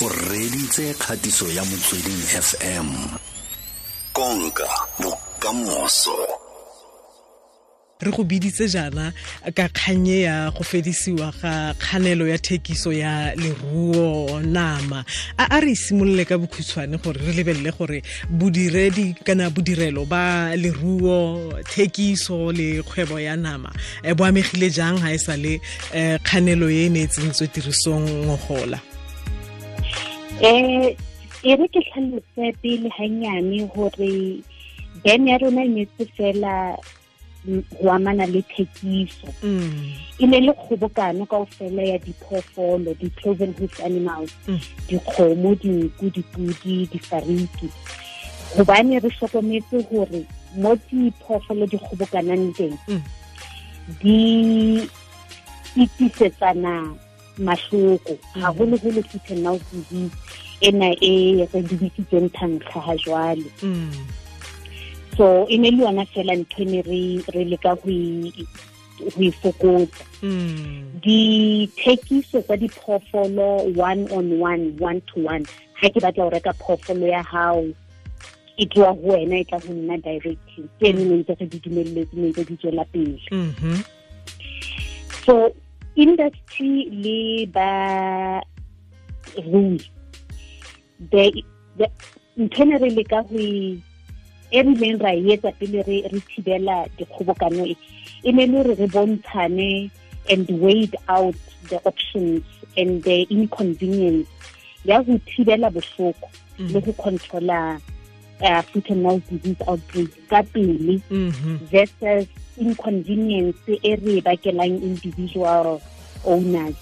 o reditse kgatiso ya motsweding fm konka bokamoso. Re go biditse jaana ka kganye ya go fedisiwa ga kganelo ya thekiso ya leruo nama. A a re simolole ka bokhutshwane gore re lebelele gore bodiredi kana bodirelo ba leruo thekiso le kgwebo ya nama e bo amegile jang ga e sa le um kganelo e e ne e tsentswe tirisong ngogola um e re ke tlhalose pele gannyane gore ben ya rona e netse fela go amana le thekiso. E ne le kgobokano kao fela ya diphoofolo di-cloven hoof animals dikgomo dinku dipudi difariki. Gobane re tlhokometse gore mo diphoofolo di kgobokanang teng di itisetsana mahloko. Mm. Gagologolo foot and mouth disease ena e re dibitsitseng thankga ga jwale. Mm. So e ne le yona fela ntho ne re leka go e fokotsa. Mm. Dithekiso tsa diphoofolo one on one one to one ga ke batla go reka phoofolo ya gago e tloa go wena e tla go nna ke ene ne ntse re di dumeletse ne ntse di tswela pele. Mm-hmm. So industry le ba rui ntho ne re leka go e rileng ra etsa pele re thibela dikgobokano e e ne le re re bontshane and weighed out the options and the inconvenience ya go thibela bohloko le go controla uh, foot and mouth disease outbreak ka pele versus inconvenience e re bakelang individual owners.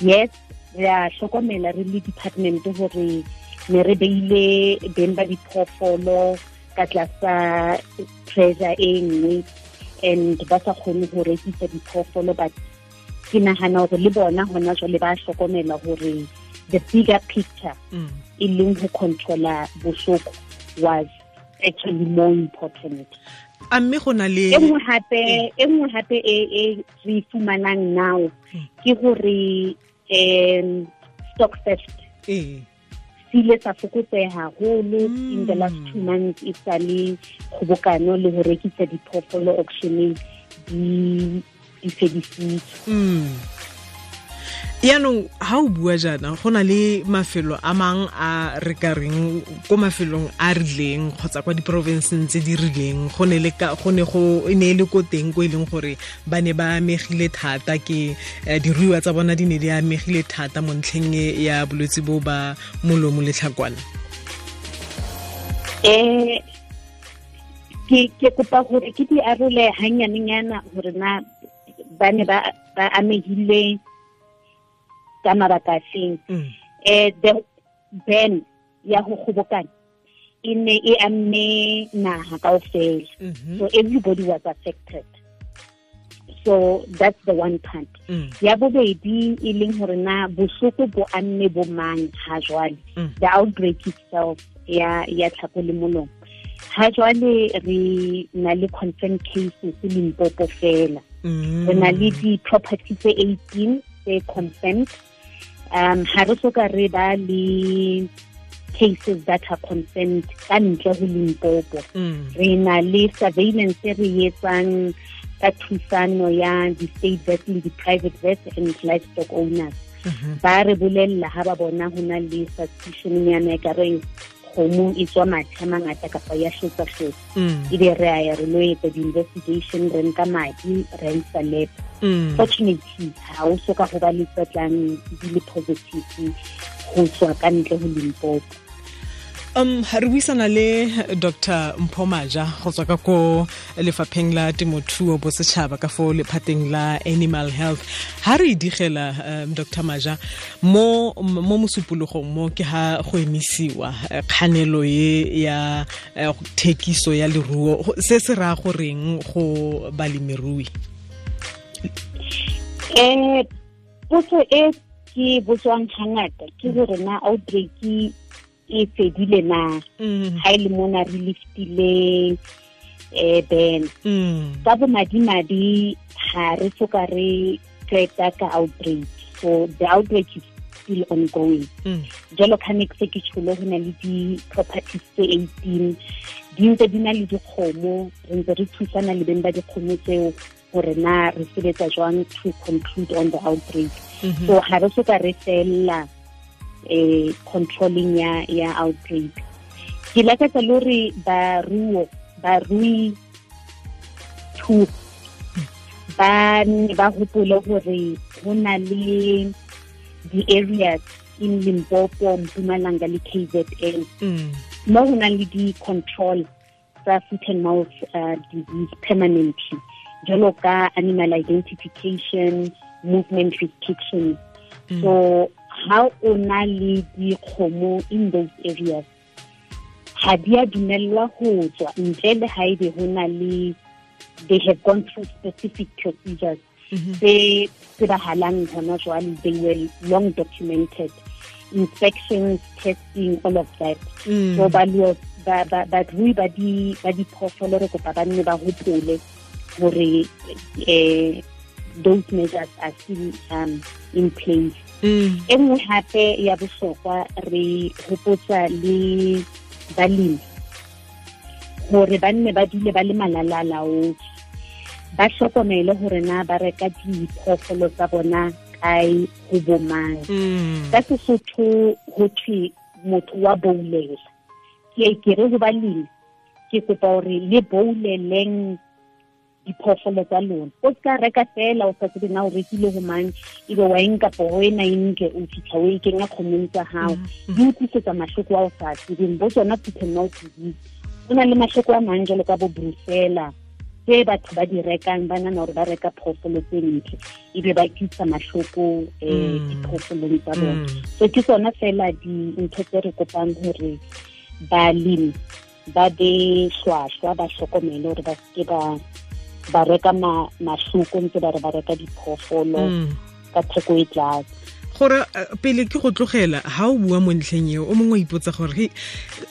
Yes re a hlokomela re le department gore ne re beile beng ba diphoofolo ka tlasa pressure e nngwe and ba sa kgone go rekisa diphoofolo but ke nagana gore le bona gona jwale ba hlokomela gore the bigger picture mm. e leng go controla bohloko was actually more important a mme go na le e nngwe gape e nngwe gape e re fumanang now ke gore um stock theft ee. sile sa fokotsega haholo in the last two months e sa le kgobokano le go rekisa diphoofolo auctioneng di fedisitswe yaanong ga o bua jaana go na le mafelo a mang a re ka reng ko mafelong a rileng kgotsa kwa diporofenseng tse di rileng. Go e ne e le ko teng ko e leng gore ba ne ba amegile thata ke diruiwa tsa bona di ne di amegile thata mo ntlheng ya bolwetse bo ba molomo le tlhakwana. Um ke kopa gore ke di arole hannyanenyana gore na ba ne ba amegile ka mabaka a feng um mm. eh, the ban ya go kgobokana e ne e amme naga kao fela mhm. so everybody was affected. So that's the one part. Mm. Ya bobedi e leng gore na bohloko bo amme bo mang ha jwale? Mm. The outbreak itself ya ya tlhako le molomo ha jwale re na le confirmed cases limpopo fela. Re na le di-property tse eighteen tse confirmed um ha re soka re ba le cases that are concerned ka ntle ho limpopo. Mm. Re na le surveillance re etsang ka thusano ya di-state vet le di-private vet and livestock owners. Mm-hmm. Ba re bolella ha ba bona ho na le suspicion nyana ka re kgomo e tswa mathe a mangata kapa ya hlotsa hlotsa mm. ebe re a ya re lo etsa di-investigation re nka madi re ntsha lep fortunately ha o soka go ba le tsotlang di le positive go tswa ka ntle ho limpopo. Um re buisana le dr. Mpho maja go tswa ka ko lefapheng la temothuo bosetšhaba ka fo lephateng la animal health. Ha re digela um, dr. Maja mo mo mosupologong mo ke ha go emisiwa kganelo ye ya uh, thekiso ya leruo. Se se raya goreng go balemirui um potso e ke botswang hangata ke gore na outbreak e fedile na? Ha e le mona re liftile um ben ka bomadimaди ha re soka re qeta ka outbreak. So the outbreak is still ongoing. Jalo ka ne se ke tsholo go na le di-properties tse eighteen di ntse di na le dikgomo re ntse re thusana le beng ba dikgomo tseo gore na re sebetsa jwang to conclude on the outbreak. So ga re soka re fella um controlling ya ya outbreak. Ke lakatsa le gore baruo barui two ba ne ba gopole gore go na le di-areas in limpopo mpumalanga le kzn mo go nang le di-control tsa foot and mouth uh, disease permanently jalo ka animal identification movement restrictions mm. so how o na le dikgomo in those areas ga di a dumelelwa go tswa ntle le ga ebe go na le they have gone through specific procedures. Tse tsebahalang gona jwale they were long documented. Inspections testing all of that. Mm. so barui ba diphoofolo re kopa ba nne ba gopole gore um those measures are still um, in place. E nngwe gape ya bohlokwa re gopotsa le balemi gore ba nne ba dule ba le malalalaotswe ba hlokomele gore na ba reka diphoofolo tsa bona kae go bomang ka sesotho go thwe motho wa boulela. Ke ke re go balemi ke kopa gore le bouleleng diphoofolo tsa lona. O ska reka fela o sa tsebe na o rekile go mang? Ebe wa eng kapo go ena enke o fitlha o e kenya kgomong tsa gago di utlwisetsa matlhoko a o sa tsebeng. Bo tsona puthenmouth disease go na le matlhoko a mang jalo ka bo brusela tse batho ba di rekang ba nana gore ba reka phoofolo tse ntle. Ebe ba kisa matlhoko um diphoofolong tsa bona. So ke tsona fela dintho tse re kopang gore balemi ba be hlwahlwa ba tlhokomele gore ba seke ba ba reka mahloko ntse ba re ba reka diphoofolo ka theko e tlase. Gore pele ke go tlogela ga o bua mo ntlheng eo o mongwe o ipotsa gore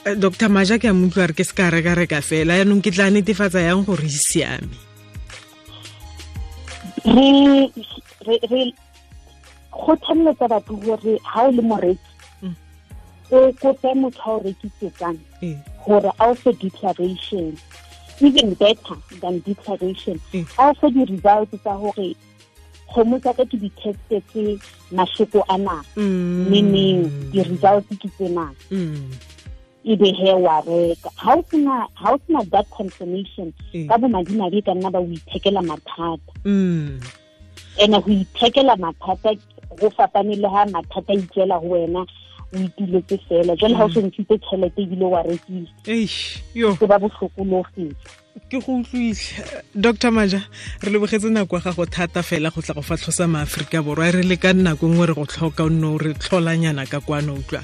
dr maja ke a motlwa re ke se ka reka-reka fela yaanong ke tla netefatsa yang gore e siame. Re kgothaletsa batho gore ga o le moreki o kope motho a o rekisetsang gore a o fe declaration even better than declaration. A o fe di-results tsa gore kgomo tsa ka ke di-testetse mashoko a na meaning di-results ke tsenang ebe he wa reka. Ga o sena that confirmation ka bomadimadi ka nna ba o ithekela mathata. And go ithekela mathata go fapane le ga mathata itlela go wena o itiletse fela. Jale ga o sentshitse tšhelete ebile wa rekile ke ba botlhokologile ke go utlwile dr maja re lebogetse nako ya gago thata fela go tla go fatlhosa maaforika borwa. Re le ka nako nngwe re go tlhoka o nne o re tlholanyana ka kwano utlwa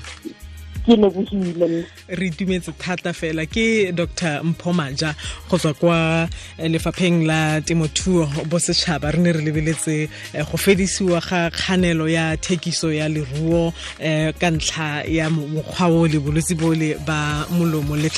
ke re itumetse thata fela ke dr. Mpho maja go tswa kwa lefapheng la temothuo bosetšhaba. Re ne re lebeletse go fedisiwa ga kganelo ya thekiso ya leruo ka ntlha ya mokgwa o le bolwetse bole ba molomo le